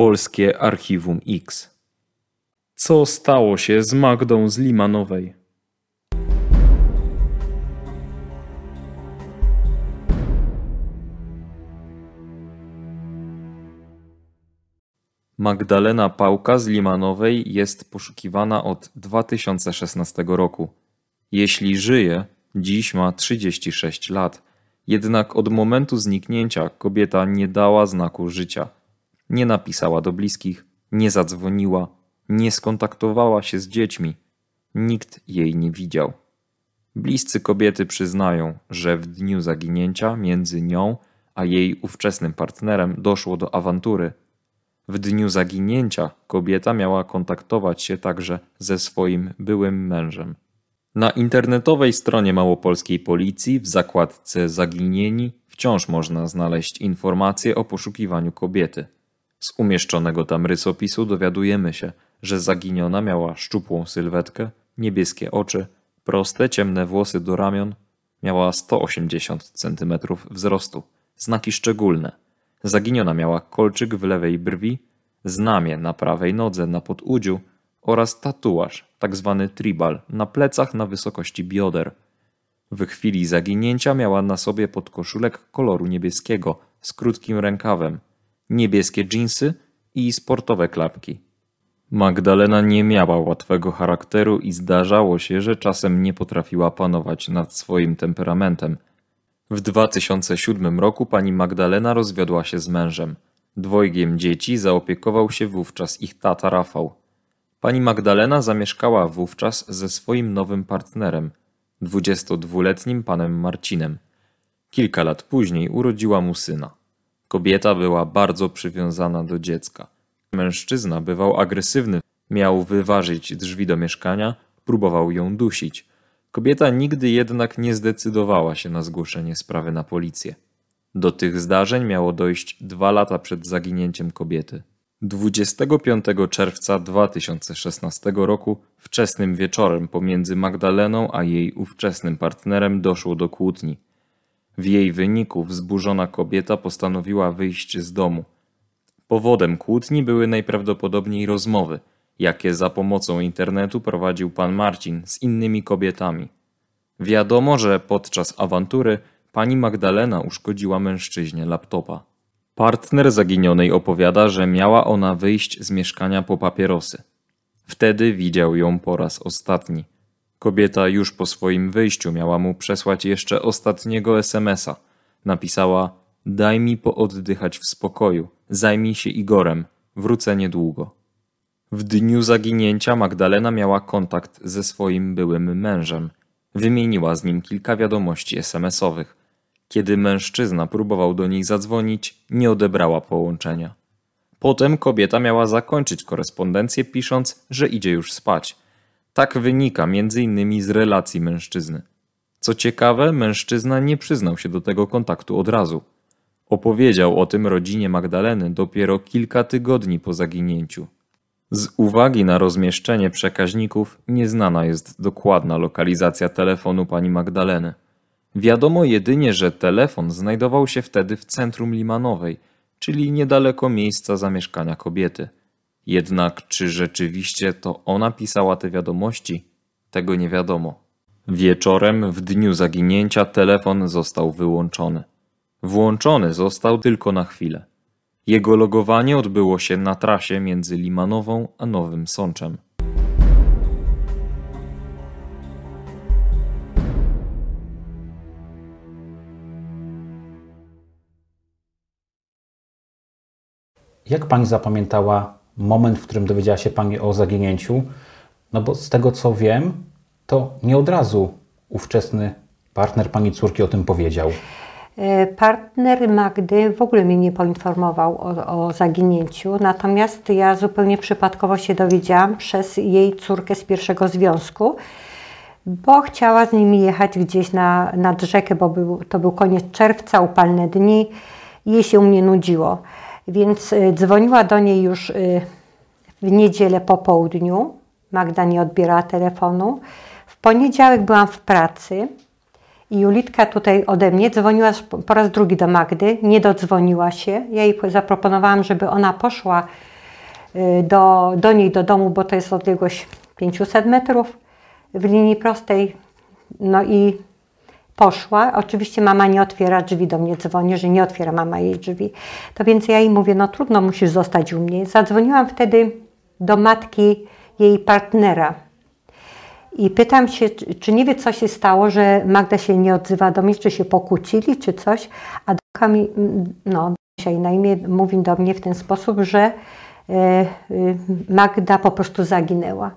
Polskie Archiwum X. Co stało się z Magdą z Limanowej? Magdalena Pałka z Limanowej jest poszukiwana od 2016 roku. Jeśli żyje, dziś ma 36 lat. Jednak od momentu zniknięcia kobieta nie dała znaku życia. Nie napisała do bliskich, nie zadzwoniła, nie skontaktowała się z dziećmi. Nikt jej nie widział. Bliscy kobiety przyznają, że w dniu zaginięcia między nią a jej ówczesnym partnerem doszło do awantury. W dniu zaginięcia kobieta miała kontaktować się także ze swoim byłym mężem. Na internetowej stronie małopolskiej policji w zakładce Zaginieni wciąż można znaleźć informacje o poszukiwaniu kobiety. Z umieszczonego tam rysopisu dowiadujemy się, że zaginiona miała szczupłą sylwetkę, niebieskie oczy, proste, ciemne włosy do ramion, miała 180 cm wzrostu, znaki szczególne. Zaginiona miała kolczyk w lewej brwi, znamię na prawej nodze na podudziu oraz tatuaż. Tak tribal, na plecach na wysokości bioder. W chwili zaginięcia miała na sobie podkoszulek koloru niebieskiego z krótkim rękawem, niebieskie dżinsy i sportowe klapki. Magdalena nie miała łatwego charakteru i zdarzało się, że czasem nie potrafiła panować nad swoim temperamentem. W 2007 roku pani Magdalena rozwiodła się z mężem. Dwojgiem dzieci zaopiekował się wówczas ich tata Rafał. Pani Magdalena zamieszkała wówczas ze swoim nowym partnerem, 22-letnim panem Marcinem. Kilka lat później urodziła mu syna. Kobieta była bardzo przywiązana do dziecka. Mężczyzna bywał agresywny, miał wyważyć drzwi do mieszkania, próbował ją dusić. Kobieta nigdy jednak nie zdecydowała się na zgłoszenie sprawy na policję. Do tych zdarzeń miało dojść dwa lata przed zaginięciem kobiety. 25 czerwca 2016 roku wczesnym wieczorem pomiędzy Magdaleną a jej ówczesnym partnerem doszło do kłótni. W jej wyniku wzburzona kobieta postanowiła wyjść z domu. Powodem kłótni były najprawdopodobniej rozmowy, jakie za pomocą internetu prowadził pan Marcin z innymi kobietami. Wiadomo, że podczas awantury pani Magdalena uszkodziła mężczyźnie laptopa. Partner zaginionej opowiada, że miała ona wyjść z mieszkania po papierosy. Wtedy widział ją po raz ostatni. Kobieta już po swoim wyjściu miała mu przesłać jeszcze ostatniego SMS-a. Napisała: Daj mi pooddychać w spokoju, zajmij się Igorem, wrócę niedługo. W dniu zaginięcia Magdalena miała kontakt ze swoim byłym mężem. Wymieniła z nim kilka wiadomości SMS-owych. Kiedy mężczyzna próbował do niej zadzwonić, nie odebrała połączenia. Potem kobieta miała zakończyć korespondencję, pisząc, że idzie już spać. Tak wynika innymi z relacji mężczyzny. Co ciekawe, mężczyzna nie przyznał się do tego kontaktu od razu. Opowiedział o tym rodzinie Magdaleny dopiero kilka tygodni po zaginięciu. Z uwagi na rozmieszczenie przekaźników nieznana jest dokładna lokalizacja telefonu pani Magdaleny. Wiadomo jedynie, że telefon znajdował się wtedy w centrum Limanowej, czyli niedaleko miejsca zamieszkania kobiety. Jednak czy rzeczywiście to ona pisała te wiadomości, tego nie wiadomo. Wieczorem w dniu zaginięcia telefon został wyłączony. Włączony został tylko na chwilę. Jego logowanie odbyło się na trasie między Limanową a Nowym Sączem. Jak pani zapamiętała moment, w którym dowiedziała się pani o zaginięciu? No bo z tego co wiem, to nie od razu ówczesny partner pani córki o tym powiedział. E, partner Magdy w ogóle mnie nie poinformował o, o, zaginięciu, natomiast ja zupełnie przypadkowo się dowiedziałam przez jej córkę z pierwszego związku, bo chciała z nimi jechać gdzieś na, nad rzekę, bo był, to był koniec czerwca, upalne dni jej się mnie nudziło. Więc y, dzwoniła do niej już y, w niedzielę po południu. Magda nie odbierała telefonu. W poniedziałek byłam w pracy I Julitka tutaj ode mnie dzwoniła po raz drugi do Magdy, nie dodzwoniła się. Ja jej zaproponowałam, żeby ona poszła y, do, do niej do domu, bo to jest odległość 500 metrów w linii prostej. No i poszła. Oczywiście mama nie otwiera drzwi, do mnie dzwoni, że nie otwiera mama jej drzwi. To więc ja jej mówię, no trudno, musisz zostać u mnie. Zadzwoniłam wtedy do matki jej partnera. I pytam się, czy nie wie, co się stało, że Magda się nie odzywa do mnie, czy się pokłócili, czy coś. A Doka mi, no, dzisiaj na imię mówi do mnie w ten sposób, że e, e, Magda po prostu zaginęła.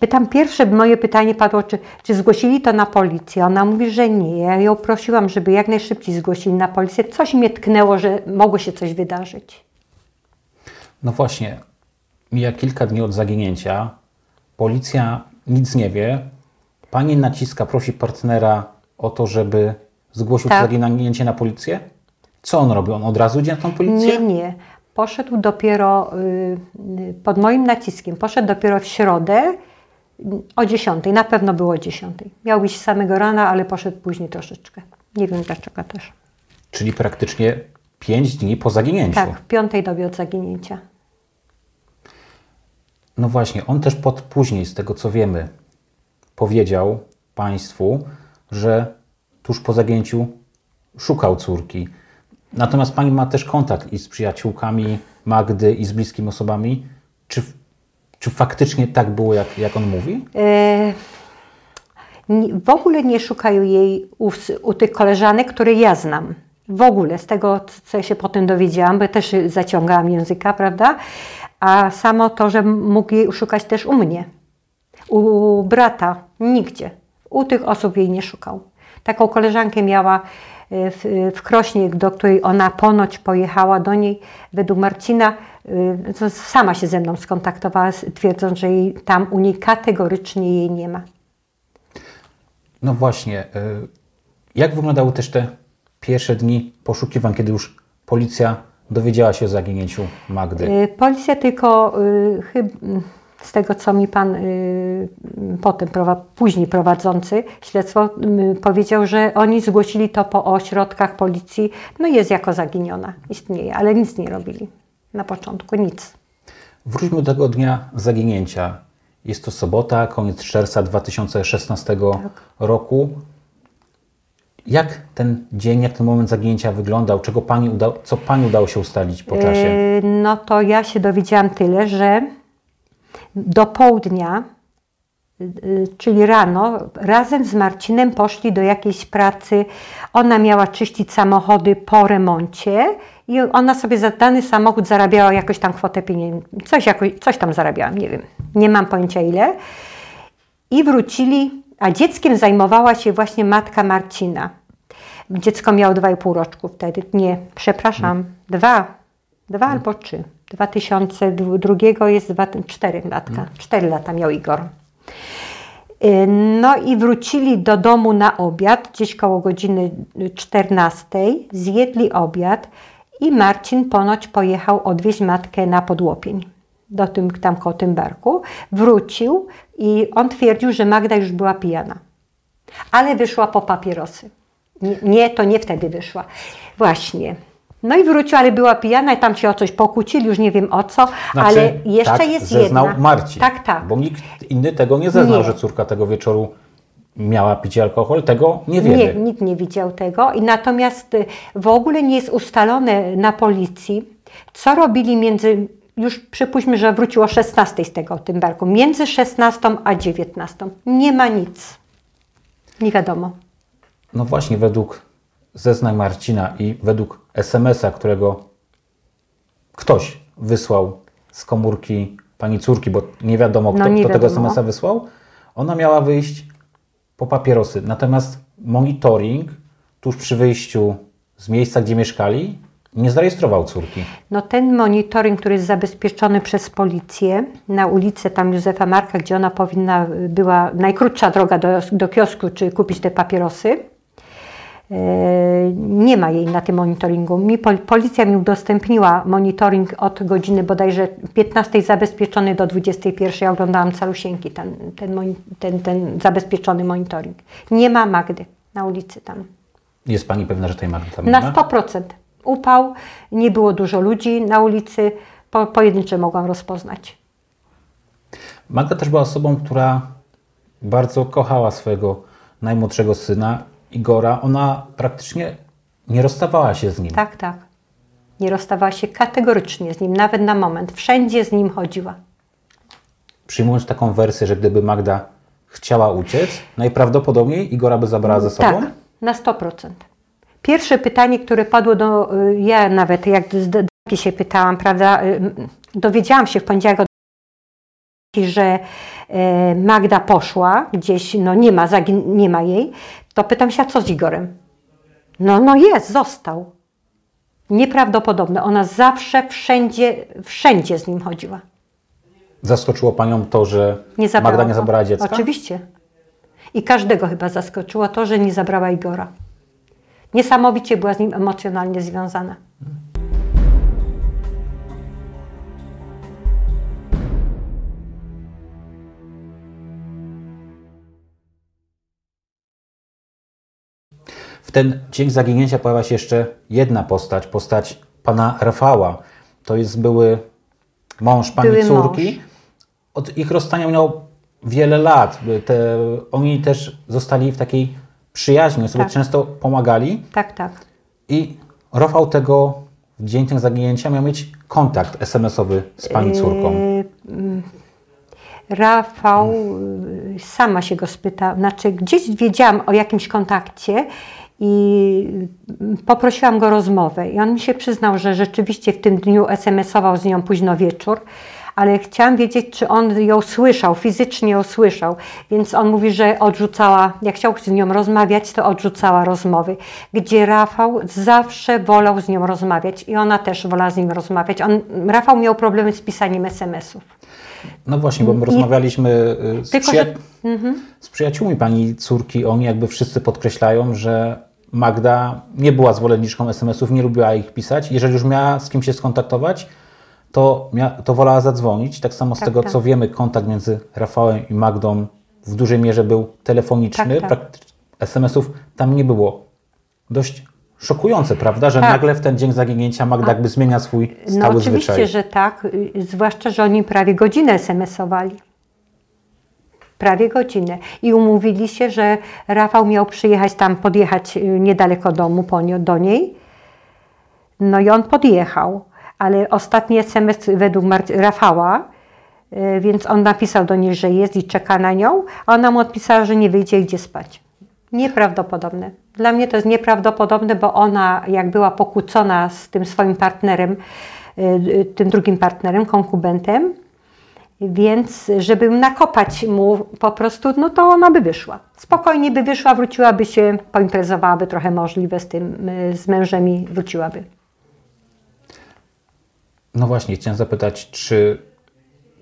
Pytam, pierwsze moje pytanie padło, czy, czy zgłosili to na policję. Ona mówi, że nie. Ja ją prosiłam, żeby jak najszybciej zgłosili na policję. Coś mnie tknęło, że mogło się coś wydarzyć. No właśnie, mija kilka dni od zaginięcia. Policja nic nie wie. Pani naciska, prosi partnera o to, żeby zgłosił tak. zaginięcie na policję. Co on robi? On od razu idzie na tą policję? Nie, nie. Poszedł dopiero y, pod moim naciskiem, poszedł dopiero w środę o 10, na pewno było 10. Miał być samego rana, ale poszedł później troszeczkę. Nie wiem dlaczego też. Czyli praktycznie 5 dni po zaginięciu. Tak, w piątej dobie od zaginięcia. No właśnie, on też pod później, z tego co wiemy, powiedział Państwu, że tuż po zaginięciu szukał córki. Natomiast Pani ma też kontakt i z przyjaciółkami Magdy, i z bliskimi osobami. Czy czy faktycznie tak było, jak, jak on mówi? E, w ogóle nie szukają jej u, u tych koleżanek, które ja znam. W ogóle, z tego, co ja się potem dowiedziałam, bo też zaciągałam języka, prawda? A samo to, że mógł jej szukać też u mnie, u brata, nigdzie. U tych osób jej nie szukał. Taką koleżankę miała w, w Krośnie, do której ona ponoć pojechała do niej, według Marcina, Y, sama się ze mną skontaktowała, twierdząc, że jej, tam u niej kategorycznie jej nie ma. No właśnie. Jak wyglądały też te pierwsze dni poszukiwań, kiedy już policja dowiedziała się o zaginięciu Magdy? Policja tylko chyba z tego, co mi pan potem, później prowadzący śledztwo powiedział, że oni zgłosili to po ośrodkach policji, no jest jako zaginiona, istnieje, ale nic nie robili na początku nic. Wróćmy do tego dnia zaginięcia. Jest to sobota, koniec czerwca 2016 tak. roku. Jak ten dzień, jak ten moment zaginięcia wyglądał? Czego pani uda, co Pani udało się ustalić po czasie? Yy, no to ja się dowiedziałam tyle, że do południa, yy, czyli rano, razem z Marcinem poszli do jakiejś pracy. Ona miała czyścić samochody po remoncie i ona sobie za dany samochód zarabiała jakoś tam kwotę pieniędzy, coś, jakoś, coś tam zarabiała, nie wiem, nie mam pojęcia ile. I wrócili, a dzieckiem zajmowała się właśnie matka Marcina. Dziecko miało dwa i pół roczku wtedy, nie, przepraszam, dwa, dwa albo trzy. 2002 jest dwa, cztery latka, cztery lata miał Igor. Y, no i wrócili do domu na obiad, gdzieś koło godziny 14. Zjedli obiad i Marcin ponoć pojechał odwieźć matkę na podłopień do tym tam koło barku. Wrócił i on twierdził, że Magda już była pijana. Ale wyszła po papierosy. Nie, nie, to nie wtedy wyszła. Właśnie. No i wrócił, ale była pijana i tam się o coś pokłócili, już nie wiem o co, znaczy, ale jeszcze tak, jest zeznał jedna. Marcin. Tak, tak. Bo nikt inny tego nie zeznał, nie. że córka tego wieczoru miała pić alkohol, tego nie wiemy. Nie, nikt nie widział tego. I natomiast y, w ogóle nie jest ustalone na policji, co robili między, już przypuśćmy, że wróciło o 16 z tego tym barku, między 16 a 19. Nie ma nic. Nie wiadomo. No właśnie, według zeznań Marcina i według SMS-a, którego ktoś wysłał z komórki pani córki, bo nie wiadomo, kto, no nie kto wiadomo. tego SMS-a wysłał, ona miała wyjść po papierosy. Natomiast monitoring tuż przy wyjściu z miejsca, gdzie mieszkali, nie zarejestrował córki. No ten monitoring, który jest zabezpieczony przez policję na ulicy tam Józefa Marka, gdzie ona powinna była najkrótsza droga do, do kiosku, czy kupić te papierosy, nie ma jej na tym monitoringu. Mi, policja mi udostępniła monitoring od godziny bodajże 15 zabezpieczony do 21. Ja oglądałam calusieńki ten, ten, ten, ten zabezpieczony monitoring. Nie ma Magdy na ulicy tam. Jest Pani pewna, że tej Magdy tam nie ma? Na 100%. Upał, nie było dużo ludzi na ulicy, po, pojedyncze mogłam rozpoznać. Magda też była osobą, która bardzo kochała swojego najmłodszego syna, Igora. Ona praktycznie nie rozstawała się z nim. Tak, tak. Nie rozstawała się kategorycznie z nim, nawet na moment. Wszędzie z nim chodziła. Przyjmując taką wersję, że gdyby Magda chciała uciec, najprawdopodobniej Igora by zabrała ze sobą? Tak, na 100%. Pierwsze pytanie, które padło do. y, Ja nawet jak się pytałam, prawda? y, Dowiedziałam się w poniedziałek od że e, Magda poszła gdzieś, no nie ma, nie ma jej, to pytam się, a co z Igorem? No, no jest, został. Nieprawdopodobne. Ona zawsze, wszędzie, wszędzie z nim chodziła. Zaskoczyło Panią to, że Nie Magda nie zabrała dziecka? Oczywiście. I każdego chyba zaskoczyło to, że nie zabrała Igora. Niesamowicie była z nim emocjonalnie związana. W ten dzień zaginięcia pojawia się jeszcze jedna postać, postać pana Rafała. To jest były mąż pani Były córki. mąż. Od ich rozstania minęło wiele lat. Te, oni też zostali w takiej przyjaźni, sobie Tak. często pomagali. Tak, tak. I Rafał tego w dzień tego zaginięcia miał mieć kontakt SMS-owy z pani córką. Yy, mm, Rafał, yy, sama się go spytała, znaczy gdzieś wiedziałam o jakimś kontakcie i poprosiłam go o rozmowę. I on mi się przyznał, że rzeczywiście w tym dniu SMS-ował z nią późno wieczór, ale chciałam wiedzieć, czy on ją słyszał, fizycznie ją słyszał. Więc on mówi, że odrzucała, jak chciał z nią rozmawiać, to odrzucała rozmowy. Gdzie Rafał zawsze wolał z nią rozmawiać i ona też wolała z nim rozmawiać. On, Rafał miał problemy z pisaniem SMS-ów. No właśnie, bo my rozmawialiśmy y, z, Tylko, przyja- że- Mhm. z przyjaciółmi pani córki. Oni jakby wszyscy podkreślają, że Magda nie była zwolenniczką SMS-ów, nie lubiła ich pisać. Jeżeli już miała z kim się skontaktować, to, to wolała zadzwonić. Tak samo z Tak, tego, tak. co wiemy, kontakt między Rafałem i Magdą w dużej mierze był telefoniczny. Tak, tak. SMS-ów tam nie było. Dość szokujące, prawda, że Tak. nagle w ten dzień zaginięcia Magda jakby zmienia swój stały No oczywiście, zwyczaj. że tak, y, zwłaszcza, że oni prawie godzinę SMS-owali. Prawie godzinę. I umówili się, że Rafał miał przyjechać tam, podjechać y, niedaleko domu po nie, do niej. No i on podjechał, ale ostatni SMS według Mar- Rafała, y, więc on napisał do niej, że jest i czeka na nią, a ona mu odpisała, że nie wyjdzie gdzie spać. Nieprawdopodobne. Dla mnie to jest nieprawdopodobne, bo ona, jak była pokłócona z tym swoim partnerem, y, tym drugim partnerem, konkubentem, więc żeby nakopać mu po prostu, no to ona by wyszła. Spokojnie by wyszła, wróciłaby się, poimprezowałaby trochę możliwe z tym, y, z mężem i wróciłaby. No właśnie, chciałem zapytać, czy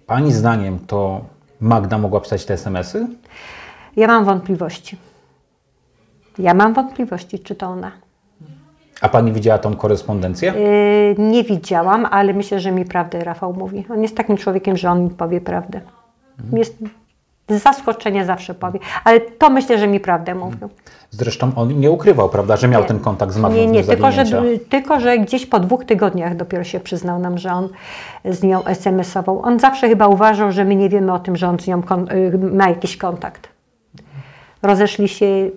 Pani zdaniem to Magda mogła pisać te SMS-y? Ja mam wątpliwości. Ja mam wątpliwości, czy to ona. A Pani widziała tą korespondencję? Yy, nie widziałam, ale myślę, że mi prawdę Rafał mówi. On jest takim człowiekiem, że on mi powie prawdę. Jest z zaskoczenia zawsze powie, ale to myślę, że mi prawdę mówił. Zresztą on nie ukrywał, prawda, że miał Nie. ten kontakt z Magdą Nie, nie, tylko że, tylko że gdzieś po dwóch tygodniach dopiero się przyznał nam, że on z nią SMS-ował. On zawsze chyba uważał, że my nie wiemy o tym, że on z nią y, ma jakiś kontakt. Rozeszli się,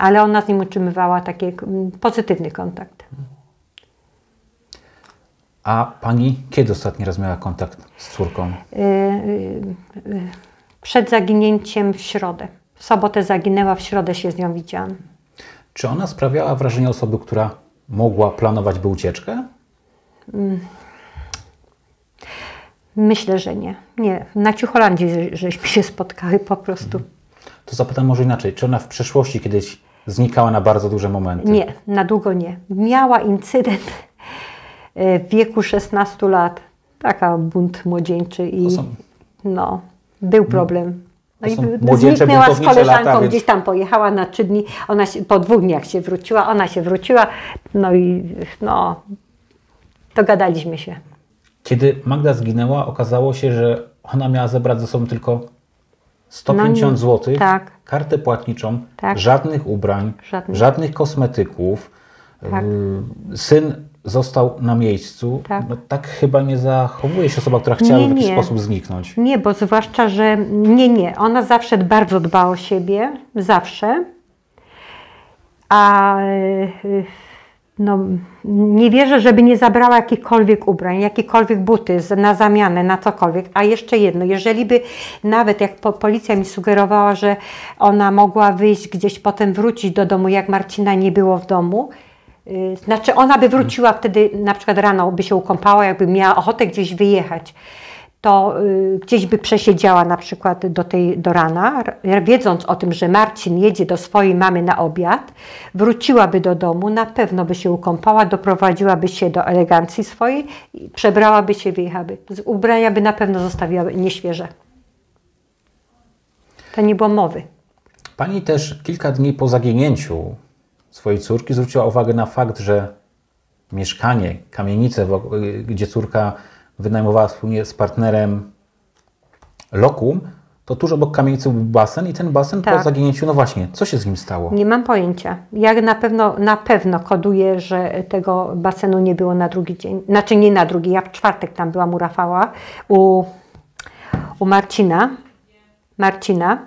ale ona z nim utrzymywała taki mm, pozytywny kontakt. A Pani kiedy ostatni raz miała kontakt z córką? Y, y, y, Przed zaginięciem w środę. W sobotę zaginęła, w środę się z nią widziałam. Czy ona sprawiała wrażenie osoby, która mogła planować by ucieczkę? Myślę, że nie. Nie. Na Ciucholandii że- żeśmy się spotkały po prostu. To zapytam może inaczej. Czy ona w przeszłości kiedyś znikała na bardzo duże momenty? Nie, na długo nie. Miała incydent e, w wieku 16 lat. Taka bunt młodzieńczy i są- no, był problem. No i zniknęła z koleżanką, lata, więc- gdzieś tam pojechała na trzy dni. Ona się, po dwóch dniach się wróciła, ona się wróciła, no i no, dogadaliśmy się. Kiedy Magda zginęła, okazało się, że ona miała zebrać ze sobą tylko 150 No, zł, tak. kartę płatniczą, Tak. żadnych ubrań, Żadnych. żadnych kosmetyków. Tak. Y, Syn został na miejscu. Tak. No, tak chyba nie zachowuje się osoba, która chciała Nie, w jakiś nie. sposób zniknąć. Nie, bo zwłaszcza, że nie, nie. Ona zawsze bardzo dba o siebie, zawsze. A y, no, nie wierzę, żeby nie zabrała jakichkolwiek ubrań, jakiekolwiek buty na zamianę, na cokolwiek. A jeszcze jedno, jeżeli by nawet jak po, policja mi sugerowała, że ona mogła wyjść gdzieś, potem wrócić do domu, jak Marcina nie było w domu, y, znaczy ona by wróciła wtedy, na przykład rano by się ukąpała, jakby miała ochotę gdzieś wyjechać to y, gdzieś by przesiedziała na przykład do, tej, do rana, wiedząc o tym, że Marcin jedzie do swojej mamy na obiad, wróciłaby do domu, na pewno by się ukąpała, doprowadziłaby się do elegancji swojej, przebrałaby się, wyjechałaby. Ubrania by na pewno zostawiła nieświeże. To nie było mowy. Pani też kilka dni po zaginięciu swojej córki zwróciła uwagę na fakt, że mieszkanie, kamienicę, wo- y, gdzie córka wynajmowała wspólnie z partnerem lokum, to tuż obok kamienicy był basen i ten basen po Tak. zaginięciu, no właśnie, co się z nim stało? Nie mam pojęcia. Ja na pewno, na pewno koduję, że tego basenu nie było na drugi dzień. Znaczy nie na drugi, ja w czwartek tam byłam u Rafała, u, u Marcina. Marcina.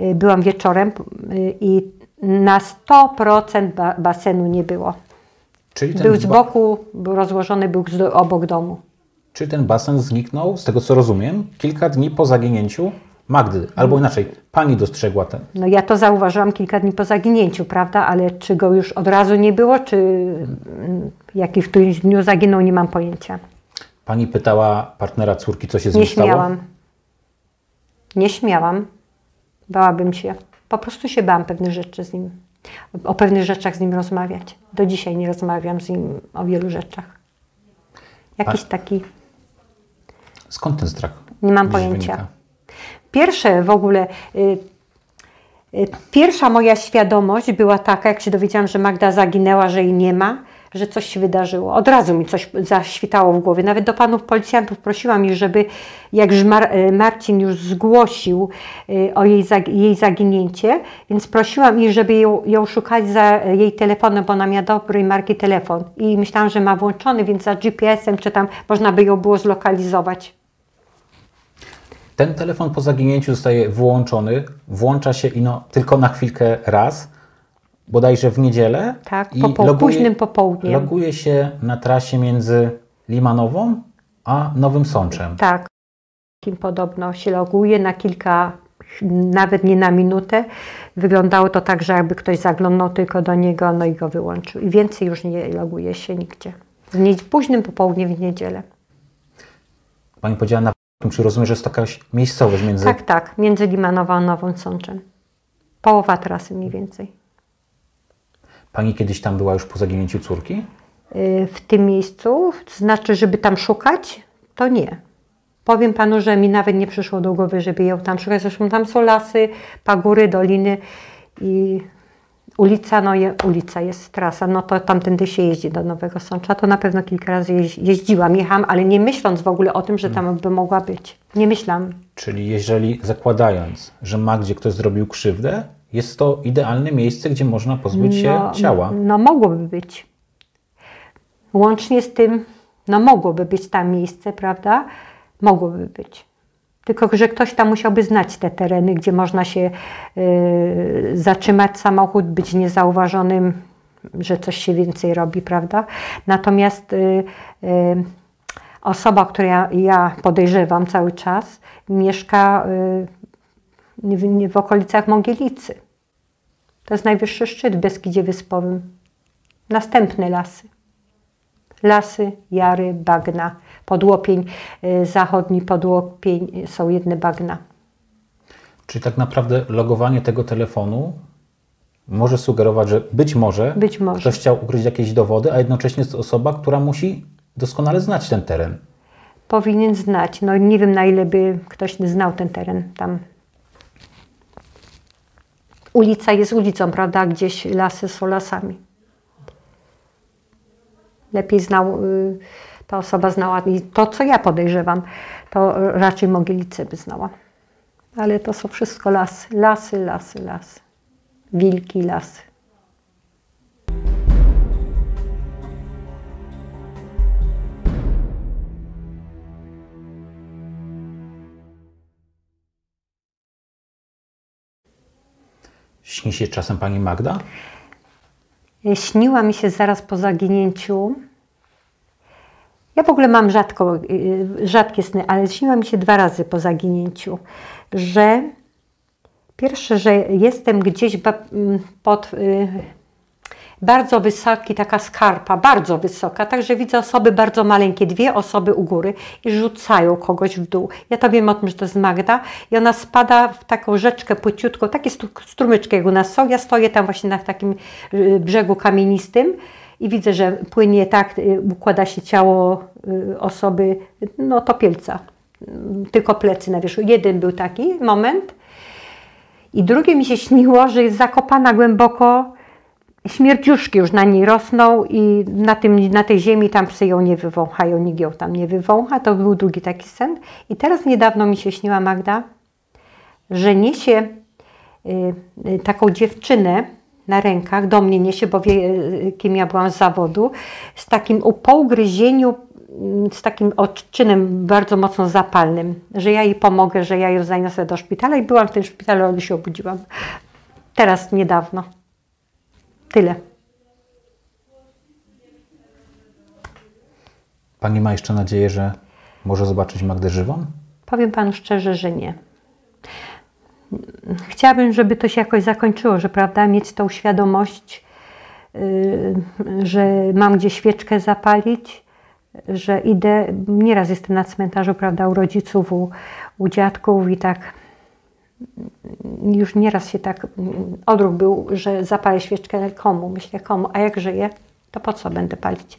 Y, Byłam wieczorem y, i na 100% ba- basenu nie było. Czyli ten, Był z boku, był rozłożony, był obok domu. Czyli ten basen zniknął, z tego co rozumiem, kilka dni po zaginięciu Magdy. Albo inaczej, pani dostrzegła ten. No ja to zauważyłam kilka dni po zaginięciu, prawda? Ale czy go już od razu nie było, czy jaki w którymś dniu zaginął, nie mam pojęcia. Pani pytała partnera córki, co się z Nie nim stało? śmiałam. Nie śmiałam. Bałabym się. Po prostu się bałam pewnych rzeczy z nim. O pewnych rzeczach z nim rozmawiać. Do dzisiaj nie rozmawiam z nim o wielu rzeczach. Jakiś taki. Skąd ten strach? Nie mam pojęcia. wynika? Pierwsze w ogóle. Y, y, pierwsza moja świadomość była taka, jak się dowiedziałam, że Magda zaginęła, że jej nie ma, że coś się wydarzyło. Od razu mi coś zaświtało w głowie. Nawet do panów policjantów prosiłam ich, żeby jak już Mar- y, Marcin już zgłosił y, o jej, zag- jej zaginięcie, więc prosiłam ich, żeby ją, ją szukać za jej telefonem, bo ona miała dobrej marki telefon. I myślałam, że ma włączony, więc za GPS-em czy tam można by ją było zlokalizować. Ten telefon po zaginięciu zostaje wyłączony, włącza się ino tylko na chwilkę raz, bodajże w niedzielę. Tak, i po po- późnym popołudniem. Loguje się na trasie między Limanową a Nowym Sączem. Tak, kim podobno się loguje na kilka, nawet nie na minutę. Wyglądało to tak, że jakby ktoś zaglądał tylko do niego, no i go wyłączył. I więcej już nie loguje się nigdzie. W nie, późnym popołudnie w niedzielę. Pani powiedziała na czy rozumiem, że jest to jakaś miejscowość między... Tak, tak, między Limanową a Nową Sączem. Połowa trasy mniej więcej. Pani kiedyś tam była już po zaginięciu córki? Y, w tym miejscu, znaczy, żeby tam szukać, to nie. Powiem panu, że mi nawet nie przyszło do głowy, żeby ją tam szukać. Zresztą tam są lasy, pagóry, doliny i ulica, no je, ulica jest trasa, no to tamtędy się jeździ do Nowego Sącza. To na pewno kilka razy jeź- jeździłam, jechałam, ale nie myśląc w ogóle o tym, że tam by mogła być. Nie myślałam. Czyli jeżeli zakładając, że Magdzie ktoś zrobił krzywdę, jest to idealne miejsce, gdzie można pozbyć się ciała. No mogłoby być. Łącznie z tym, no mogłoby być tam miejsce, prawda? Mogłoby być. Tylko, że ktoś tam musiałby znać te tereny, gdzie można się y, zatrzymać samochód, być niezauważonym, że coś się więcej robi, prawda? Natomiast y, y, osoba, którą ja, ja podejrzewam cały czas, mieszka y, w, w okolicach Mogielicy. To jest najwyższy szczyt w Beskidzie Wyspowym. Następne lasy. Lasy, jary, bagna. Podłopień y, zachodni, podłopień są jedne bagna. Czyli tak naprawdę logowanie tego telefonu może sugerować, że być może, Być może. ktoś chciał ukryć jakieś dowody, a jednocześnie jest osoba, która musi doskonale znać ten teren. Powinien znać. No nie wiem na ile by ktoś znał ten teren tam. Ulica jest ulicą, prawda? Gdzieś lasy są lasami. Lepiej znał, y, ta osoba znała i to, co ja podejrzewam, to raczej Mogielicę by znała. Ale to są wszystko lasy, lasy, lasy, lasy. Wilki, lasy. Śni się czasem pani Magda? Śniła mi się zaraz po zaginięciu. Ja w ogóle mam rzadko, y, rzadkie sny, ale śniła mi się dwa razy po zaginięciu, że pierwsze, że jestem gdzieś ba- m, pod y, bardzo wysoki, taka skarpa, bardzo wysoka, także widzę osoby bardzo maleńkie, dwie osoby u góry i rzucają kogoś w dół. Ja to wiem o tym, że to jest Magda i ona spada w taką rzeczkę płyciutką, takie strumyczki jak u nas są. Ja stoję tam właśnie na takim y, brzegu kamienistym i widzę, że płynie tak, y, układa się ciało y, osoby, no topielca, Mm, tylko plecy na wierzchu. Jeden był taki moment. I drugie mi się śniło, że jest zakopana głęboko, śmierciuszki już na niej rosną i na, tym, na tej ziemi tam psy ją nie wywąchają, nikt ją tam nie wywącha. To był drugi taki sen. I teraz niedawno mi się śniła Magda, że niesie y, y, taką dziewczynę na rękach, do mnie niesie, bo wie, kim ja byłam z zawodu, z takim u- po ugryzieniu, mm, z takim odczynem bardzo mocno zapalnym, że ja jej pomogę, że ja ją zaniosę do szpitala i byłam w tym szpitalu, ale się obudziłam. Teraz niedawno. Tyle. Pani ma jeszcze nadzieję, że może zobaczyć Magdę żywą? Powiem panu szczerze, że nie. Chciałabym, żeby to się jakoś zakończyło, że prawda, mieć tą świadomość, yy, że mam gdzie świeczkę zapalić, że idę, nieraz jestem na cmentarzu, prawda, u rodziców, u, u dziadków i tak już nieraz się tak odruch był, że zapalę świeczkę komu, myślę komu, a jak żyję, to po co będę palić?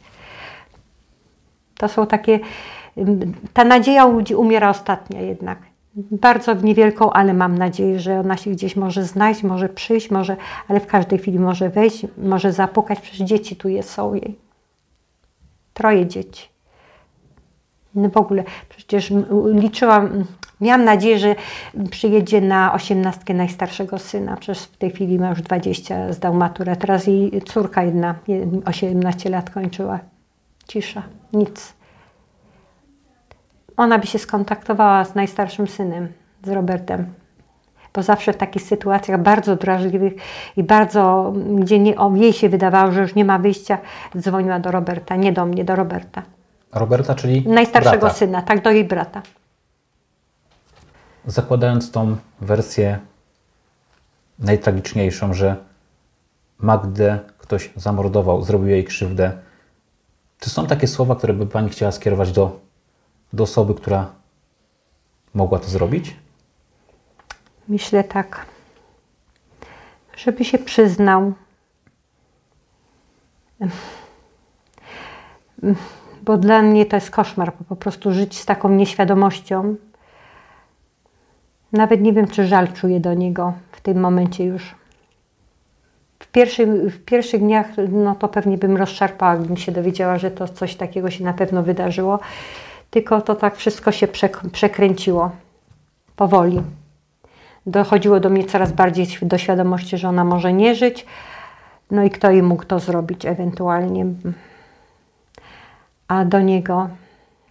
To są takie, ta nadzieja u ludzi umiera ostatnia jednak. Bardzo niewielką, ale mam nadzieję, że ona się gdzieś może znaleźć, może przyjść, może, ale w każdej chwili może wejść, może zapukać, przecież dzieci tu jest, są jej. Troje dzieci. No w ogóle, przecież liczyłam, miałam nadzieję, że przyjedzie na osiemnastkę najstarszego syna. Przecież w tej chwili ma już 20, zdał maturę. Teraz jej córka jedna, je- 18 lat kończyła. Cisza, nic. Ona by się skontaktowała z najstarszym synem, z Robertem. Bo zawsze w takich sytuacjach bardzo drażliwych i bardzo, gdzie nie, o, jej się wydawało, że już nie ma wyjścia, dzwoniła do Roberta, nie do mnie, do Roberta. Roberta, czyli Najstarszego brata. syna, tak, do jej brata. Zakładając tą wersję najtragiczniejszą, że Magdę ktoś zamordował, zrobił jej krzywdę, czy są takie słowa, które by Pani chciała skierować do, do osoby, która mogła to zrobić? Myślę tak, żeby się przyznał, bo dla mnie to jest koszmar, po prostu żyć z taką nieświadomością. Nawet nie wiem, czy żal czuję do niego w tym momencie już. W pierwszych, w pierwszych dniach, no to pewnie bym rozszarpała, gdybym się dowiedziała, że to coś takiego się na pewno wydarzyło. Tylko to tak wszystko się przek- przekręciło powoli dochodziło do mnie coraz bardziej do świadomości, że ona może nie żyć. No i kto jej mógł to zrobić ewentualnie. A do niego,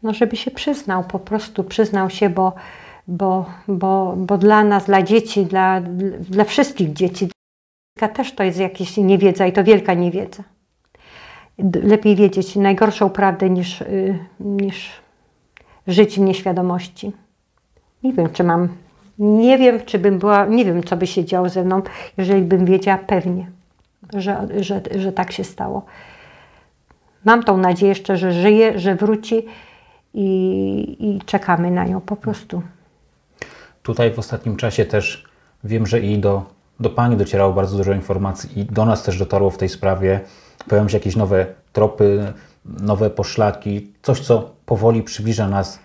no żeby się przyznał, po prostu przyznał się, bo, bo, bo, bo dla nas, dla dzieci, dla, dla wszystkich dzieci, też to jest jakaś niewiedza i to wielka niewiedza. Lepiej wiedzieć najgorszą prawdę niż, y, niż żyć w nieświadomości. Nie wiem, czy mam. Nie wiem, czy bym była. Nie wiem, co by się działo ze mną, jeżeli bym wiedziała pewnie, że, że, że tak się stało. Mam tą nadzieję jeszcze, że żyje, że wróci i, i czekamy na nią po prostu. Tutaj w ostatnim czasie też wiem, że i do, do Pani docierało bardzo dużo informacji i do nas też dotarło w tej sprawie. Pojawią się jakieś nowe tropy, nowe poszlaki, coś, co powoli przybliża nas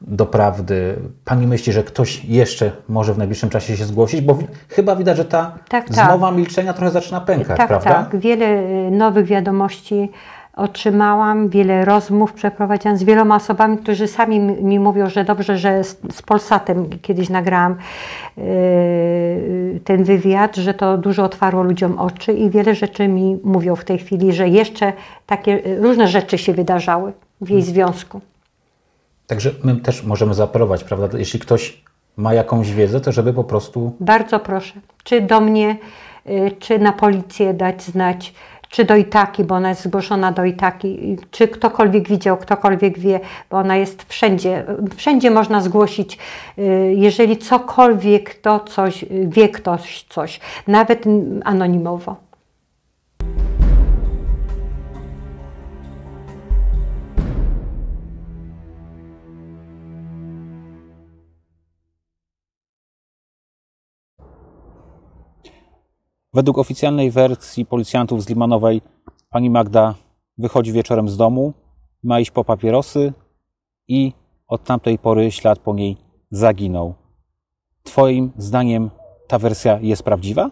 do prawdy. Pani myśli, że ktoś jeszcze może w najbliższym czasie się zgłosić? Bo wi- chyba widać, że ta Tak, tak. zmowa milczenia trochę zaczyna pękać, tak, prawda? tak. Wiele y, nowych wiadomości otrzymałam wiele rozmów, przeprowadziłam z wieloma osobami, którzy sami mi mówią, że dobrze, że z, z Polsatem kiedyś nagrałam yy, ten wywiad, że to dużo otwarło ludziom oczy i wiele rzeczy mi mówią w tej chwili, że jeszcze takie różne rzeczy się wydarzały w jej związku. Także my też możemy zaapelować, prawda? Jeśli ktoś ma jakąś wiedzę, to żeby po prostu. Bardzo proszę. Czy do mnie, y, czy na policję dać znać, czy do Itaki, bo ona jest zgłoszona do Itaki, czy ktokolwiek widział, ktokolwiek wie, bo ona jest wszędzie. Wszędzie można zgłosić, y, jeżeli cokolwiek to coś, wie ktoś coś, nawet anonimowo. Według oficjalnej wersji policjantów z Limanowej pani Magda wychodzi wieczorem z domu, ma iść po papierosy i od tamtej pory ślad po niej zaginął. Twoim zdaniem ta wersja jest prawdziwa?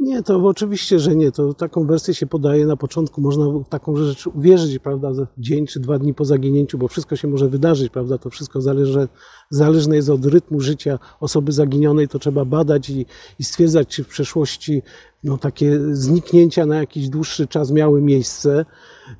Nie, to oczywiście, że nie. To taką wersję się podaje na początku. Można w taką rzecz uwierzyć, prawda, dzień czy dwa dni po zaginięciu, bo wszystko się może wydarzyć, prawda. To wszystko zależy, zależne jest od rytmu życia osoby zaginionej. To trzeba badać i, i stwierdzać, czy w przeszłości no, takie zniknięcia na jakiś dłuższy czas miały miejsce.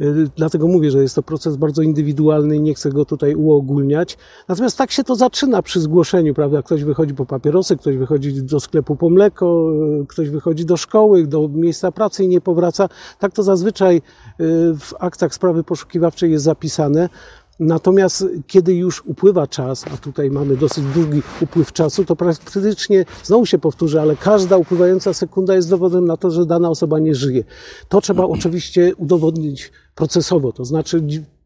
Y, dlatego mówię, że jest to proces bardzo indywidualny i nie chcę go tutaj uogólniać. Natomiast tak się to zaczyna przy zgłoszeniu, prawda? Ktoś wychodzi po papierosy, ktoś wychodzi do sklepu po mleko, y, ktoś wychodzi do szkoły, do miejsca pracy i nie powraca. Tak to zazwyczaj y, w aktach sprawy poszukiwawczej jest zapisane. Natomiast kiedy już upływa czas, a tutaj mamy dosyć długi upływ czasu, to praktycznie, znowu się powtórzę, ale każda upływająca sekunda jest dowodem na to, że dana osoba nie żyje. To trzeba oczywiście udowodnić procesowo, to znaczy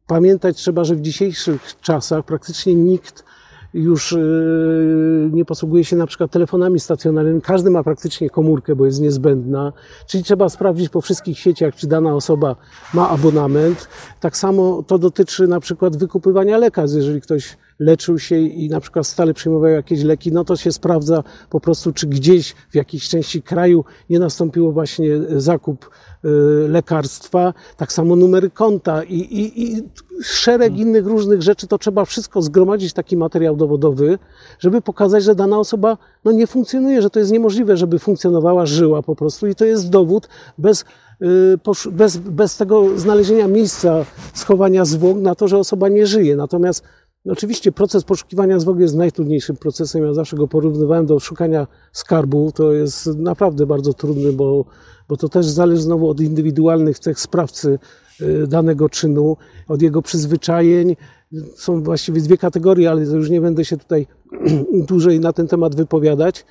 pamiętać trzeba, że w dzisiejszych czasach praktycznie nikt już y, nie posługuje się na przykład telefonami stacjonarnymi. Każdy ma praktycznie komórkę, bo jest niezbędna. Czyli trzeba sprawdzić po wszystkich sieciach, czy dana osoba ma abonament. Tak samo to dotyczy na przykład wykupywania lekarstw. Jeżeli ktoś leczył się i na przykład stale przyjmował jakieś leki, no to się sprawdza po prostu, czy gdzieś w jakiejś części kraju nie nastąpiło właśnie zakup y, lekarstwa, tak samo numery konta i, i, i szereg hmm. innych różnych rzeczy, to trzeba wszystko zgromadzić taki materiał dowodowy, żeby pokazać, że dana osoba no, nie funkcjonuje, że to jest niemożliwe, żeby funkcjonowała, żyła po prostu i to jest dowód bez y, bez, bez tego znalezienia miejsca schowania zwłok na to, że osoba nie żyje. Natomiast Oczywiście proces poszukiwania zwłok jest najtrudniejszym procesem. Ja zawsze go porównywałem do szukania skarbu. To jest naprawdę bardzo trudny, bo, bo to też zależy znowu od indywidualnych cech sprawcy y, danego czynu, od jego przyzwyczajeń. Są właściwie dwie kategorie, ale już nie będę się tutaj dłużej na ten temat wypowiadać.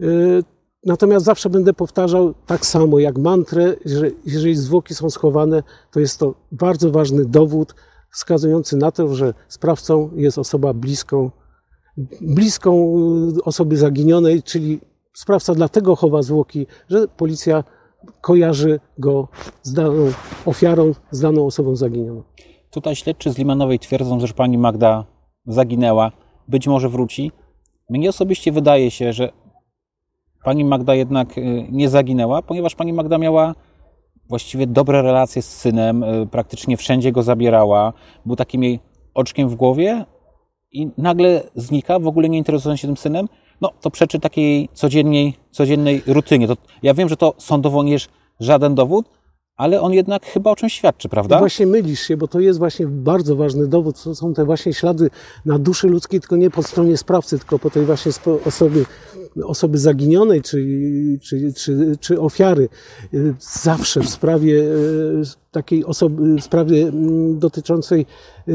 Y, natomiast zawsze będę powtarzał tak samo jak mantrę, że jeżeli zwłoki są schowane, to jest to bardzo ważny dowód, wskazujący na to, że sprawcą jest osoba bliską, bliską osoby zaginionej, czyli sprawca dlatego chowa zwłoki, że policja kojarzy go z daną ofiarą, z daną osobą zaginioną. Tutaj śledczy z Limanowej twierdzą, że pani Magda zaginęła, być może wróci. Mnie osobiście wydaje się, że pani Magda jednak y, nie zaginęła, ponieważ pani Magda miała właściwie dobre relacje z synem, y, praktycznie wszędzie go zabierała, był takim jej oczkiem w głowie i nagle znika, w ogóle nie interesując się tym synem, no to przeczy takiej codziennej, codziennej rutynie. To, ja wiem, że to sądowo nie jest żaden dowód, ale on jednak chyba o czymś świadczy, prawda? No właśnie mylisz się, bo to jest właśnie bardzo ważny dowód. To są te właśnie ślady na duszy ludzkiej, tylko nie po stronie sprawcy, tylko po tej właśnie osoby, osoby zaginionej czy, czy, czy, czy ofiary. Zawsze w sprawie e, takiej osoby, w sprawie mm, dotyczącej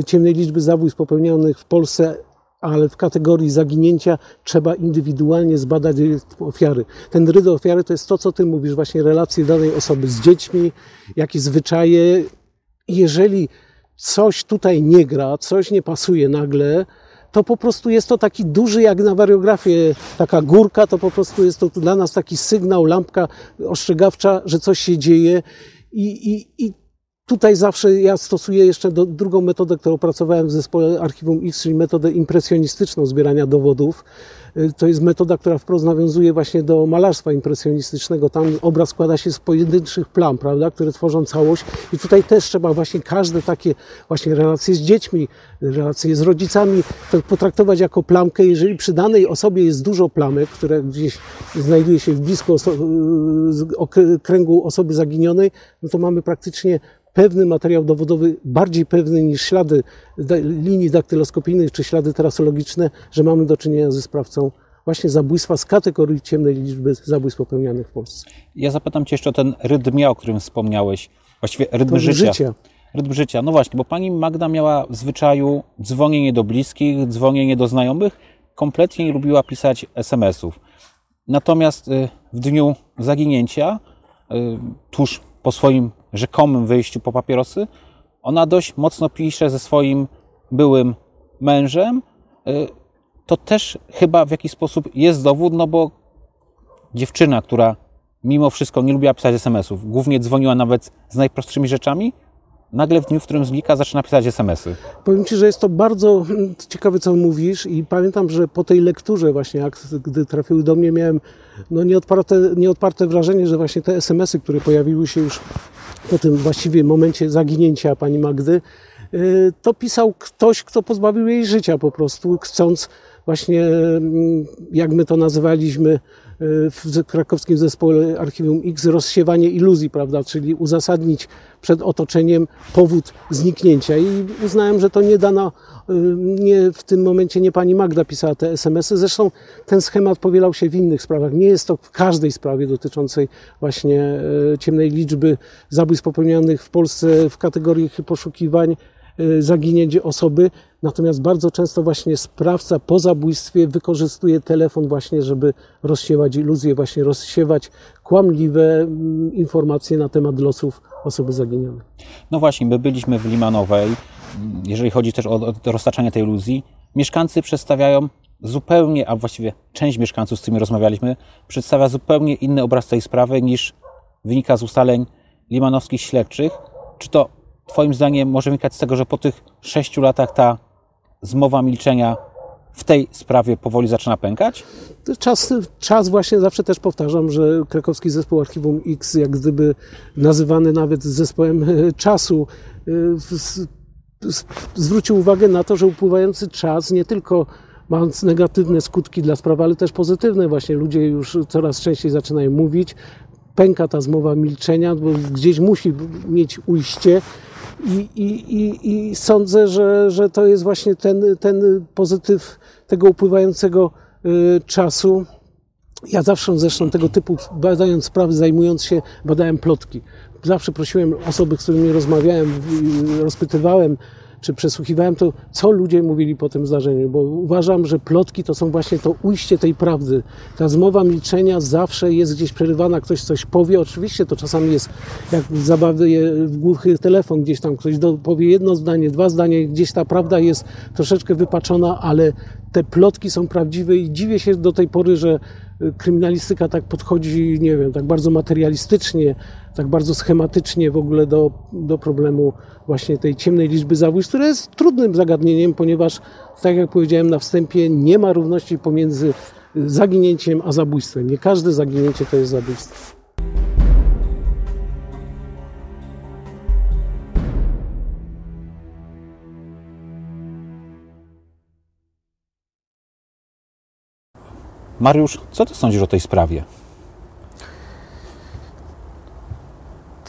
ciemnej liczby zabójstw popełnionych w Polsce ale w kategorii zaginięcia trzeba indywidualnie zbadać ofiary. Ten rydz ofiary to jest to, co ty mówisz, właśnie relacje danej osoby z dziećmi, jakie zwyczaje. Jeżeli coś tutaj nie gra, coś nie pasuje nagle, to po prostu jest to taki duży, jak na wariografię, taka górka, to po prostu jest to dla nas taki sygnał, lampka ostrzegawcza, że coś się dzieje i, i, i Tutaj zawsze ja stosuję jeszcze do, drugą metodę, którą opracowałem w zespole Archiwum X, czyli metodę impresjonistyczną zbierania dowodów. Y, to jest metoda, która wprost nawiązuje właśnie do malarstwa impresjonistycznego. Tam obraz składa się z pojedynczych plam, prawda, które tworzą całość. I tutaj też trzeba właśnie każde takie właśnie relacje z dziećmi, relacje z rodzicami potraktować jako plamkę. Jeżeli przy danej osobie jest dużo plamek, które gdzieś znajduje się w blisko kręgu osoby zaginionej, no to mamy praktycznie pewny materiał dowodowy, bardziej pewny niż ślady linii daktyloskopijnych czy ślady trasologiczne, że mamy do czynienia ze sprawcą właśnie zabójstwa z kategorii ciemnej liczby zabójstw popełnianych w Polsce. Ja zapytam Cię jeszcze o ten rytm o którym wspomniałeś, właściwie rytm życia. życia. Rytm życia. No właśnie, bo pani Magda miała w zwyczaju dzwonienie do bliskich, dzwonienie do znajomych, kompletnie nie lubiła pisać SMS-ów. Natomiast y, w dniu zaginięcia, y, tuż po swoim rzekomym wyjściu po papierosy, ona dość mocno pisze ze swoim byłym mężem. Y, to też chyba w jakiś sposób jest dowód, no bo dziewczyna, która mimo wszystko nie lubiła pisać SMS-ów, głównie dzwoniła nawet z najprostszymi rzeczami, nagle w dniu, w którym znika, zaczyna pisać SMS-y. Powiem Ci, że jest to bardzo mm, ciekawe, co mówisz i pamiętam, że po tej lekturze właśnie, gdy trafiły do mnie, miałem no, nieodparte, nieodparte wrażenie, że właśnie te SMS-y, które pojawiły się już po tym właściwie momencie zaginięcia pani Magdy, y, to pisał ktoś, kto pozbawił jej życia po prostu, chcąc właśnie, mm, jak my to nazywaliśmy, w krakowskim zespole Archiwum X rozsiewanie iluzji, prawda, czyli uzasadnić przed otoczeniem powód zniknięcia. I uznałem, że to nie dana, y, nie w tym momencie nie pani Magda pisała te SMS-y. Zresztą ten schemat powielał się w innych sprawach. Nie jest to w każdej sprawie dotyczącej właśnie y, ciemnej liczby zabójstw popełnionych w Polsce w kategorii poszukiwań zaginięcie osoby. Natomiast bardzo często właśnie sprawca po zabójstwie wykorzystuje telefon właśnie, żeby rozsiewać iluzje, właśnie rozsiewać kłamliwe mm, informacje na temat losów osoby zaginionej. No właśnie, my byliśmy w Limanowej. Jeżeli chodzi też o, o roztaczanie tej iluzji, mieszkańcy przedstawiają zupełnie, a właściwie część mieszkańców, z którymi rozmawialiśmy, przedstawia zupełnie inny obraz tej sprawy niż wynika z ustaleń limanowskich śledczych. Czy to Twoim zdaniem może wynikać z tego, że po tych sześciu latach ta zmowa milczenia w tej sprawie powoli zaczyna pękać? Czas, czas właśnie zawsze też powtarzam, że krakowski zespół Archiwum X, jak gdyby nazywany nawet zespołem e, czasu, e, zwrócił uwagę na to, że upływający czas nie tylko mając negatywne skutki dla sprawy, ale też pozytywne. Właśnie ludzie już coraz częściej zaczynają mówić, pęka ta zmowa milczenia, bo gdzieś musi mieć ujście i, i, i, i sądzę, że, że to jest właśnie ten, ten pozytyw tego upływającego y, czasu. Ja zawsze zresztą tego typu, badając sprawy, zajmując się, badałem plotki. Zawsze prosiłem osoby, z którymi rozmawiałem, rozpytywałem, czy przesłuchiwałem to, co ludzie mówili po tym zdarzeniu, bo uważam, że plotki to są właśnie to ujście tej prawdy. Ta zmowa milczenia zawsze jest gdzieś przerywana, ktoś coś powie. Oczywiście to czasami jest jak zabawy w głuchy telefon, gdzieś tam ktoś do, powie jedno zdanie, dwa zdania, gdzieś ta prawda jest troszeczkę wypaczona, ale te plotki są prawdziwe i dziwię się do tej pory, że kryminalistyka tak podchodzi, nie wiem, tak bardzo materialistycznie, tak bardzo schematycznie w ogóle do, do problemu właśnie tej ciemnej liczby zabójstw, które jest trudnym zagadnieniem, ponieważ, tak jak powiedziałem na wstępie, nie ma równości pomiędzy zaginięciem a zabójstwem. Nie każde zaginięcie to jest zabójstwo. Mariusz, co ty sądzisz o tej sprawie?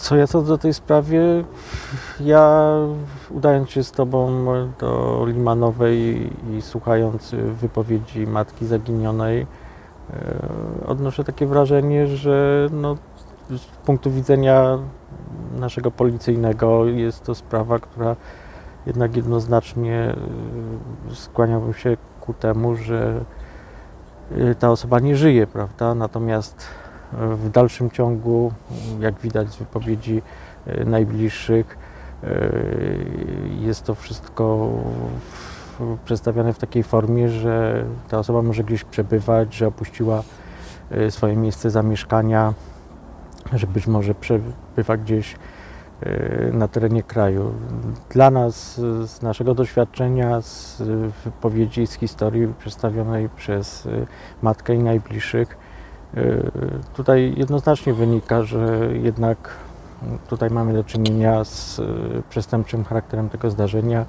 Co ja sądzę o tej sprawie? Ja udając się z Tobą do Limanowej i słuchając wypowiedzi matki zaginionej, e, odnoszę takie wrażenie, że no, z punktu widzenia naszego policyjnego jest to sprawa, która jednak jednoznacznie e, skłaniałbym się ku temu, że Y, ta osoba nie żyje, prawda? Natomiast w dalszym ciągu, jak widać z wypowiedzi y, najbliższych, jest to wszystko przedstawione w takiej formie, że ta osoba może gdzieś przebywać, że opuściła swoje miejsce zamieszkania, że być może przebywa gdzieś na terenie kraju. Dla nas, z naszego doświadczenia, z wypowiedzi, z historii przedstawionej przez matkę i najbliższych, tutaj jednoznacznie wynika, że jednak tutaj mamy do czynienia z przestępczym charakterem tego zdarzenia.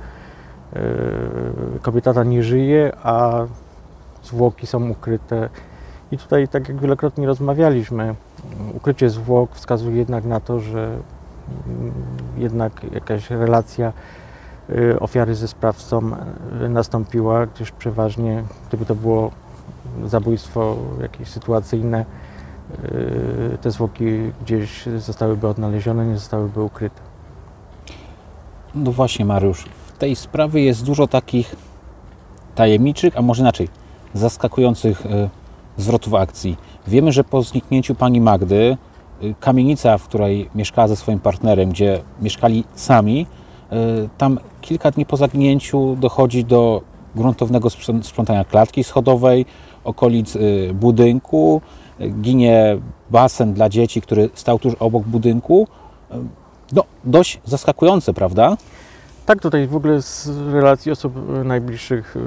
Kobieta ta nie żyje, a zwłoki są ukryte. I tutaj, tak jak wielokrotnie rozmawialiśmy, ukrycie zwłok wskazuje jednak na to, że mm, jednak jakaś relacja ofiary ze sprawcą nastąpiła, gdyż przeważnie, gdyby to było zabójstwo jakieś sytuacyjne, y, te zwłoki gdzieś zostałyby odnalezione, nie zostałyby ukryte. No właśnie, Mariusz, w tej sprawie jest dużo takich tajemniczych, a może inaczej, zaskakujących e, zwrotów akcji. Wiemy, że po zniknięciu pani Magdy e, kamienica, w której mieszkała ze swoim partnerem, gdzie mieszkali sami, tam kilka dni po zaginięciu dochodzi do gruntownego sprzątania klatki schodowej, okolic budynku, ginie basen dla dzieci, który stał tuż obok budynku. No, dość zaskakujące, prawda? Tak, tutaj w ogóle z relacji osób najbliższych y,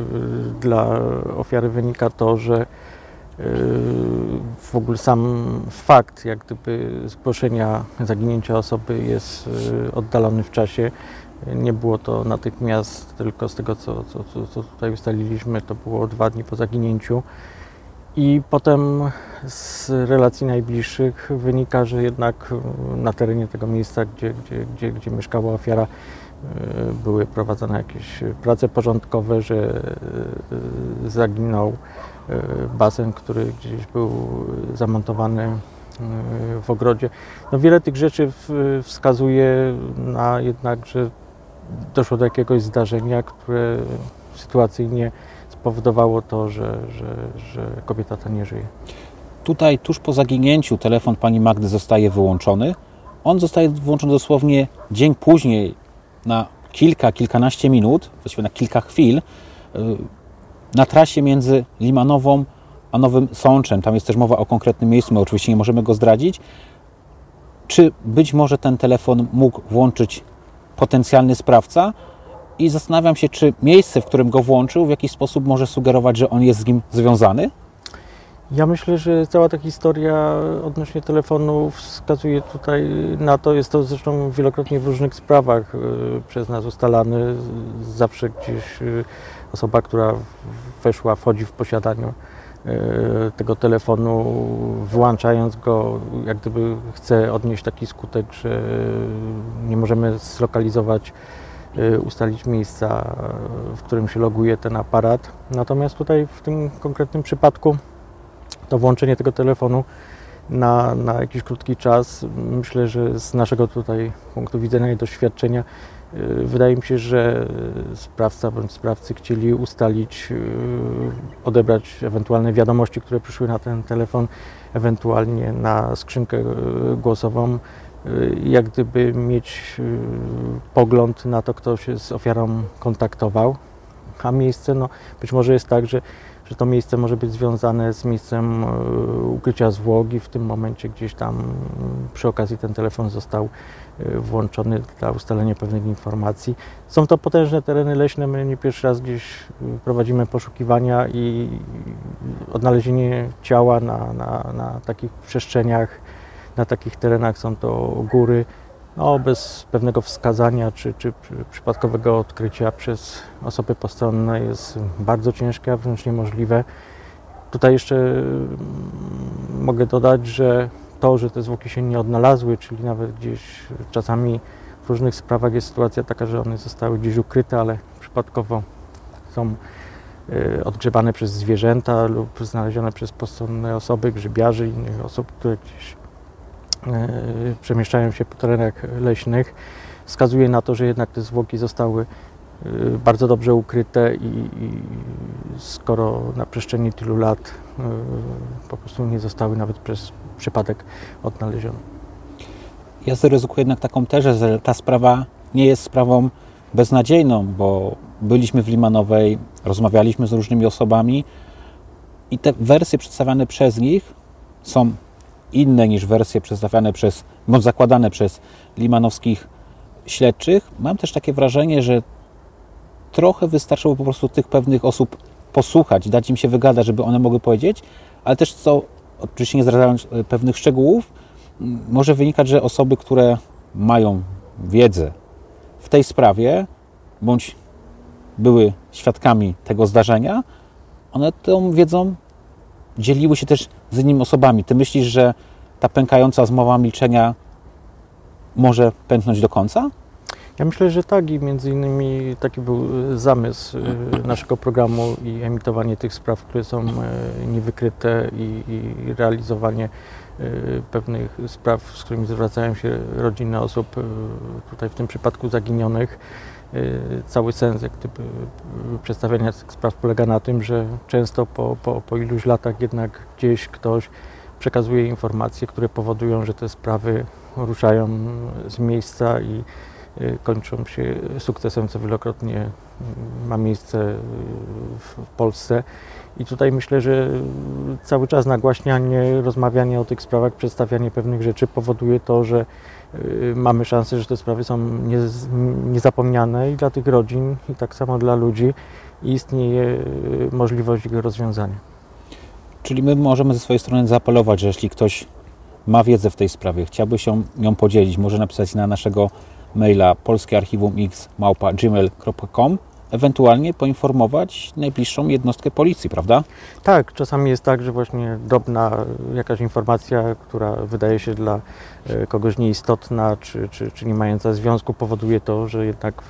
dla ofiary wynika to, że y, w ogóle sam fakt jak gdyby zgłoszenia zaginięcia osoby jest y, oddalony w czasie. Nie było to natychmiast, tylko z tego co, co, co, tutaj ustaliliśmy, to było dwa dni po zaginięciu. I potem z relacji najbliższych wynika, że jednak na terenie tego miejsca, gdzie, gdzie, gdzie, gdzie mieszkała ofiara, E, były prowadzone jakieś prace porządkowe, że e, zaginął e, basen, który gdzieś był zamontowany w ogrodzie. No wiele tych rzeczy wskazuje na jednak, że doszło do jakiegoś zdarzenia, które sytuacyjnie spowodowało to, że, że, że kobieta ta nie żyje. Tutaj tuż po zaginięciu telefon pani Magdy zostaje wyłączony. On zostaje wyłączony dosłownie dzień później na kilka, kilkanaście minut, właściwie na kilka chwil, y, na trasie między Limanową a Nowym Sączem. Tam jest też mowa o konkretnym miejscu, my oczywiście nie możemy go zdradzić. Czy być może ten telefon mógł włączyć potencjalny sprawca? I zastanawiam się, czy miejsce, w którym go włączył, w jakiś sposób może sugerować, że on jest z nim związany? Ja myślę, że cała ta historia odnośnie telefonu wskazuje tutaj na to, jest to zresztą wielokrotnie w różnych sprawach y, przez nas ustalany. Zawsze gdzieś y, osoba, która weszła, wchodzi w posiadaniu tego telefonu, włączając go, jak gdyby chce odnieść taki skutek, że nie możemy zlokalizować, ustalić miejsca, w którym się loguje ten aparat. Natomiast tutaj w tym konkretnym przypadku to włączenie tego telefonu na, na jakiś krótki czas, myślę, że z naszego tutaj punktu widzenia i doświadczenia, wydaje mi się, że sprawca bądź sprawcy chcieli ustalić, y, odebrać ewentualne wiadomości, które przyszły na ten telefon, ewentualnie na skrzynkę y, głosową, jak gdyby mieć pogląd na to, kto się z ofiarą kontaktował. A miejsce, no, być może jest tak, że że to miejsce może być związane z miejscem e, ukrycia zwłok i w tym momencie gdzieś tam przy okazji ten telefon został e, włączony dla ustalenia pewnych informacji. Są to potężne tereny leśne, my nie pierwszy raz gdzieś e, prowadzimy poszukiwania i odnalezienie ciała na, na, na takich przestrzeniach, na takich terenach są to góry, no, bez pewnego wskazania czy, czy przypadkowego odkrycia przez osoby postronne jest bardzo ciężkie, a wręcz niemożliwe. Tutaj jeszcze mm, mogę dodać, że to, że te zwłoki się nie odnalazły, czyli nawet gdzieś czasami w różnych sprawach jest sytuacja taka, że one zostały gdzieś ukryte, ale przypadkowo są y, odgrzebane przez zwierzęta lub znalezione przez postronne osoby, grzybiarzy i innych osób, które gdzieś E, przemieszczają się po terenach leśnych, wskazuje na to, że jednak te zwłoki zostały e, bardzo dobrze ukryte i, i skoro na przestrzeni tylu lat e, po prostu nie zostały nawet przez przypadek odnalezione. Ja zaryzykuję jednak taką tezę, że ta sprawa nie jest sprawą beznadziejną, bo byliśmy w Limanowej, rozmawialiśmy z różnymi osobami i te wersje przedstawiane przez nich są inne niż wersje przedstawiane przez, bądź zakładane przez limanowskich śledczych, mam też takie wrażenie, że trochę wystarczyło po prostu tych pewnych osób posłuchać, dać im się wygadać, żeby one mogły powiedzieć, ale też co, oczywiście nie zdradzając e, pewnych szczegółów, może wynikać, że osoby, które mają wiedzę w tej sprawie, bądź były świadkami tego zdarzenia, one tą wiedzą dzieliły się też z innymi osobami. Ty myślisz, że ta pękająca zmowa milczenia może pęknąć do końca? Ja myślę, że tak i między innymi taki był e, zamysł e, naszego programu i emitowanie tych spraw, które są e, niewykryte i, i realizowanie pewnych spraw, z którymi zwracają się rodziny osób, tutaj w tym przypadku zaginionych. Cały sens jak gdyby, przedstawiania tych spraw polega na tym, że często po, po, po iluś latach jednak gdzieś ktoś przekazuje informacje, które powodują, że te sprawy ruszają z miejsca i kończą się sukcesem, co wielokrotnie ma miejsce y, w Polsce. I tutaj myślę, że cały czas nagłaśnianie, rozmawianie o tych sprawach, przedstawianie pewnych rzeczy powoduje to, że y, mamy szansę, że te sprawy są niezapomniane i dla tych rodzin, i tak samo dla ludzi istnieje możliwość ich rozwiązania. Czyli my możemy ze swojej strony zaapelować, że jeśli ktoś ma wiedzę w tej sprawie, chciałby się ją podzielić, może napisać na naszego maila polskiearchiwumx.gmail.com ewentualnie poinformować najbliższą jednostkę policji, prawda? Tak, czasami jest tak, że właśnie drobna jakaś informacja, która wydaje się dla e, kogoś nieistotna, czy, czy, czy nie mająca związku, powoduje to, że jednak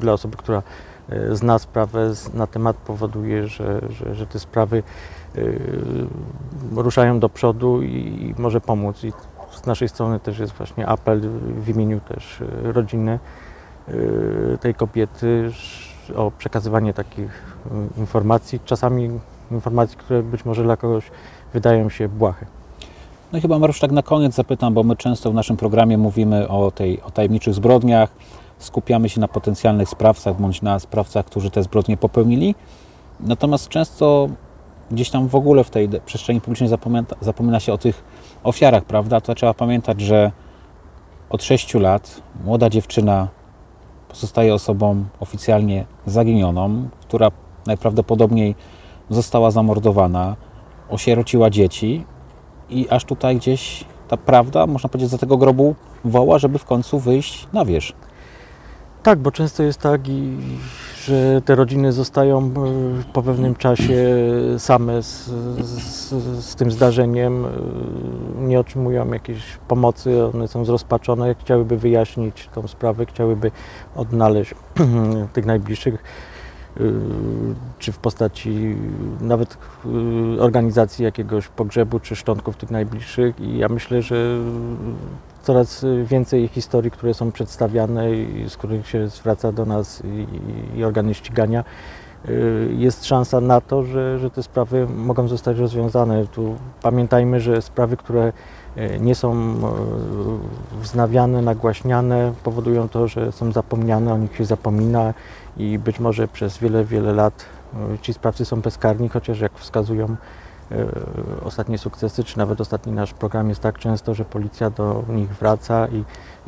dla osoby, która e, zna sprawę na temat, powoduje, że, że, że te sprawy e, ruszają do przodu i może pomóc. I z naszej strony też jest właśnie apel w imieniu też e, rodziny e, tej kobiety o przekazywanie takich e, informacji, czasami informacji, które być może dla kogoś wydają się błahe. No i chyba Mariusz tak na koniec zapytam, bo my często w naszym programie mówimy o, tej, o tajemniczych zbrodniach, skupiamy się na potencjalnych sprawcach bądź na sprawcach, którzy te zbrodnie popełnili. Natomiast często gdzieś tam w ogóle w tej przestrzeni publicznej zapomina, zapomina się o tych ofiarach, prawda? To trzeba pamiętać, że od 6 lat młoda dziewczyna pozostaje osobą oficjalnie zaginioną, która najprawdopodobniej została zamordowana, osierociła dzieci i aż tutaj gdzieś ta prawda, można powiedzieć, za tego grobu woła, żeby w końcu wyjść na wierzch. Tak, bo często jest tak i że te rodziny zostają e, po pewnym czasie same z, z, z, tym zdarzeniem, e, nie otrzymują jakiejś pomocy, one są zrozpaczone, chciałyby wyjaśnić tą sprawę, chciałyby odnaleźć tych najbliższych, e, czy w postaci nawet organizacji jakiegoś pogrzebu, czy szczątków tych najbliższych. I ja myślę, że coraz więcej historii, które są przedstawiane i z których się zwraca do nas i, i organy ścigania, y, jest szansa na to, że, że te sprawy mogą zostać rozwiązane. Tu pamiętajmy, że sprawy, które y, nie są y, wznawiane, nagłaśniane, powodują to, że są zapomniane, o nich się zapomina i być może przez wiele, wiele lat ci sprawcy są bezkarni, chociaż jak wskazują ostatnie sukcesy, czy nawet ostatni nasz program jest tak często, że policja do nich wraca i,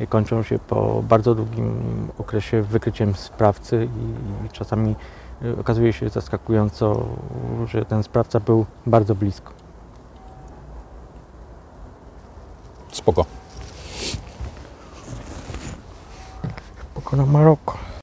kończą się po bardzo długim okresie wykryciem sprawcy i, i czasami e, okazuje się zaskakująco, że ten sprawca był bardzo blisko. Spoko. Spoko na Maroko.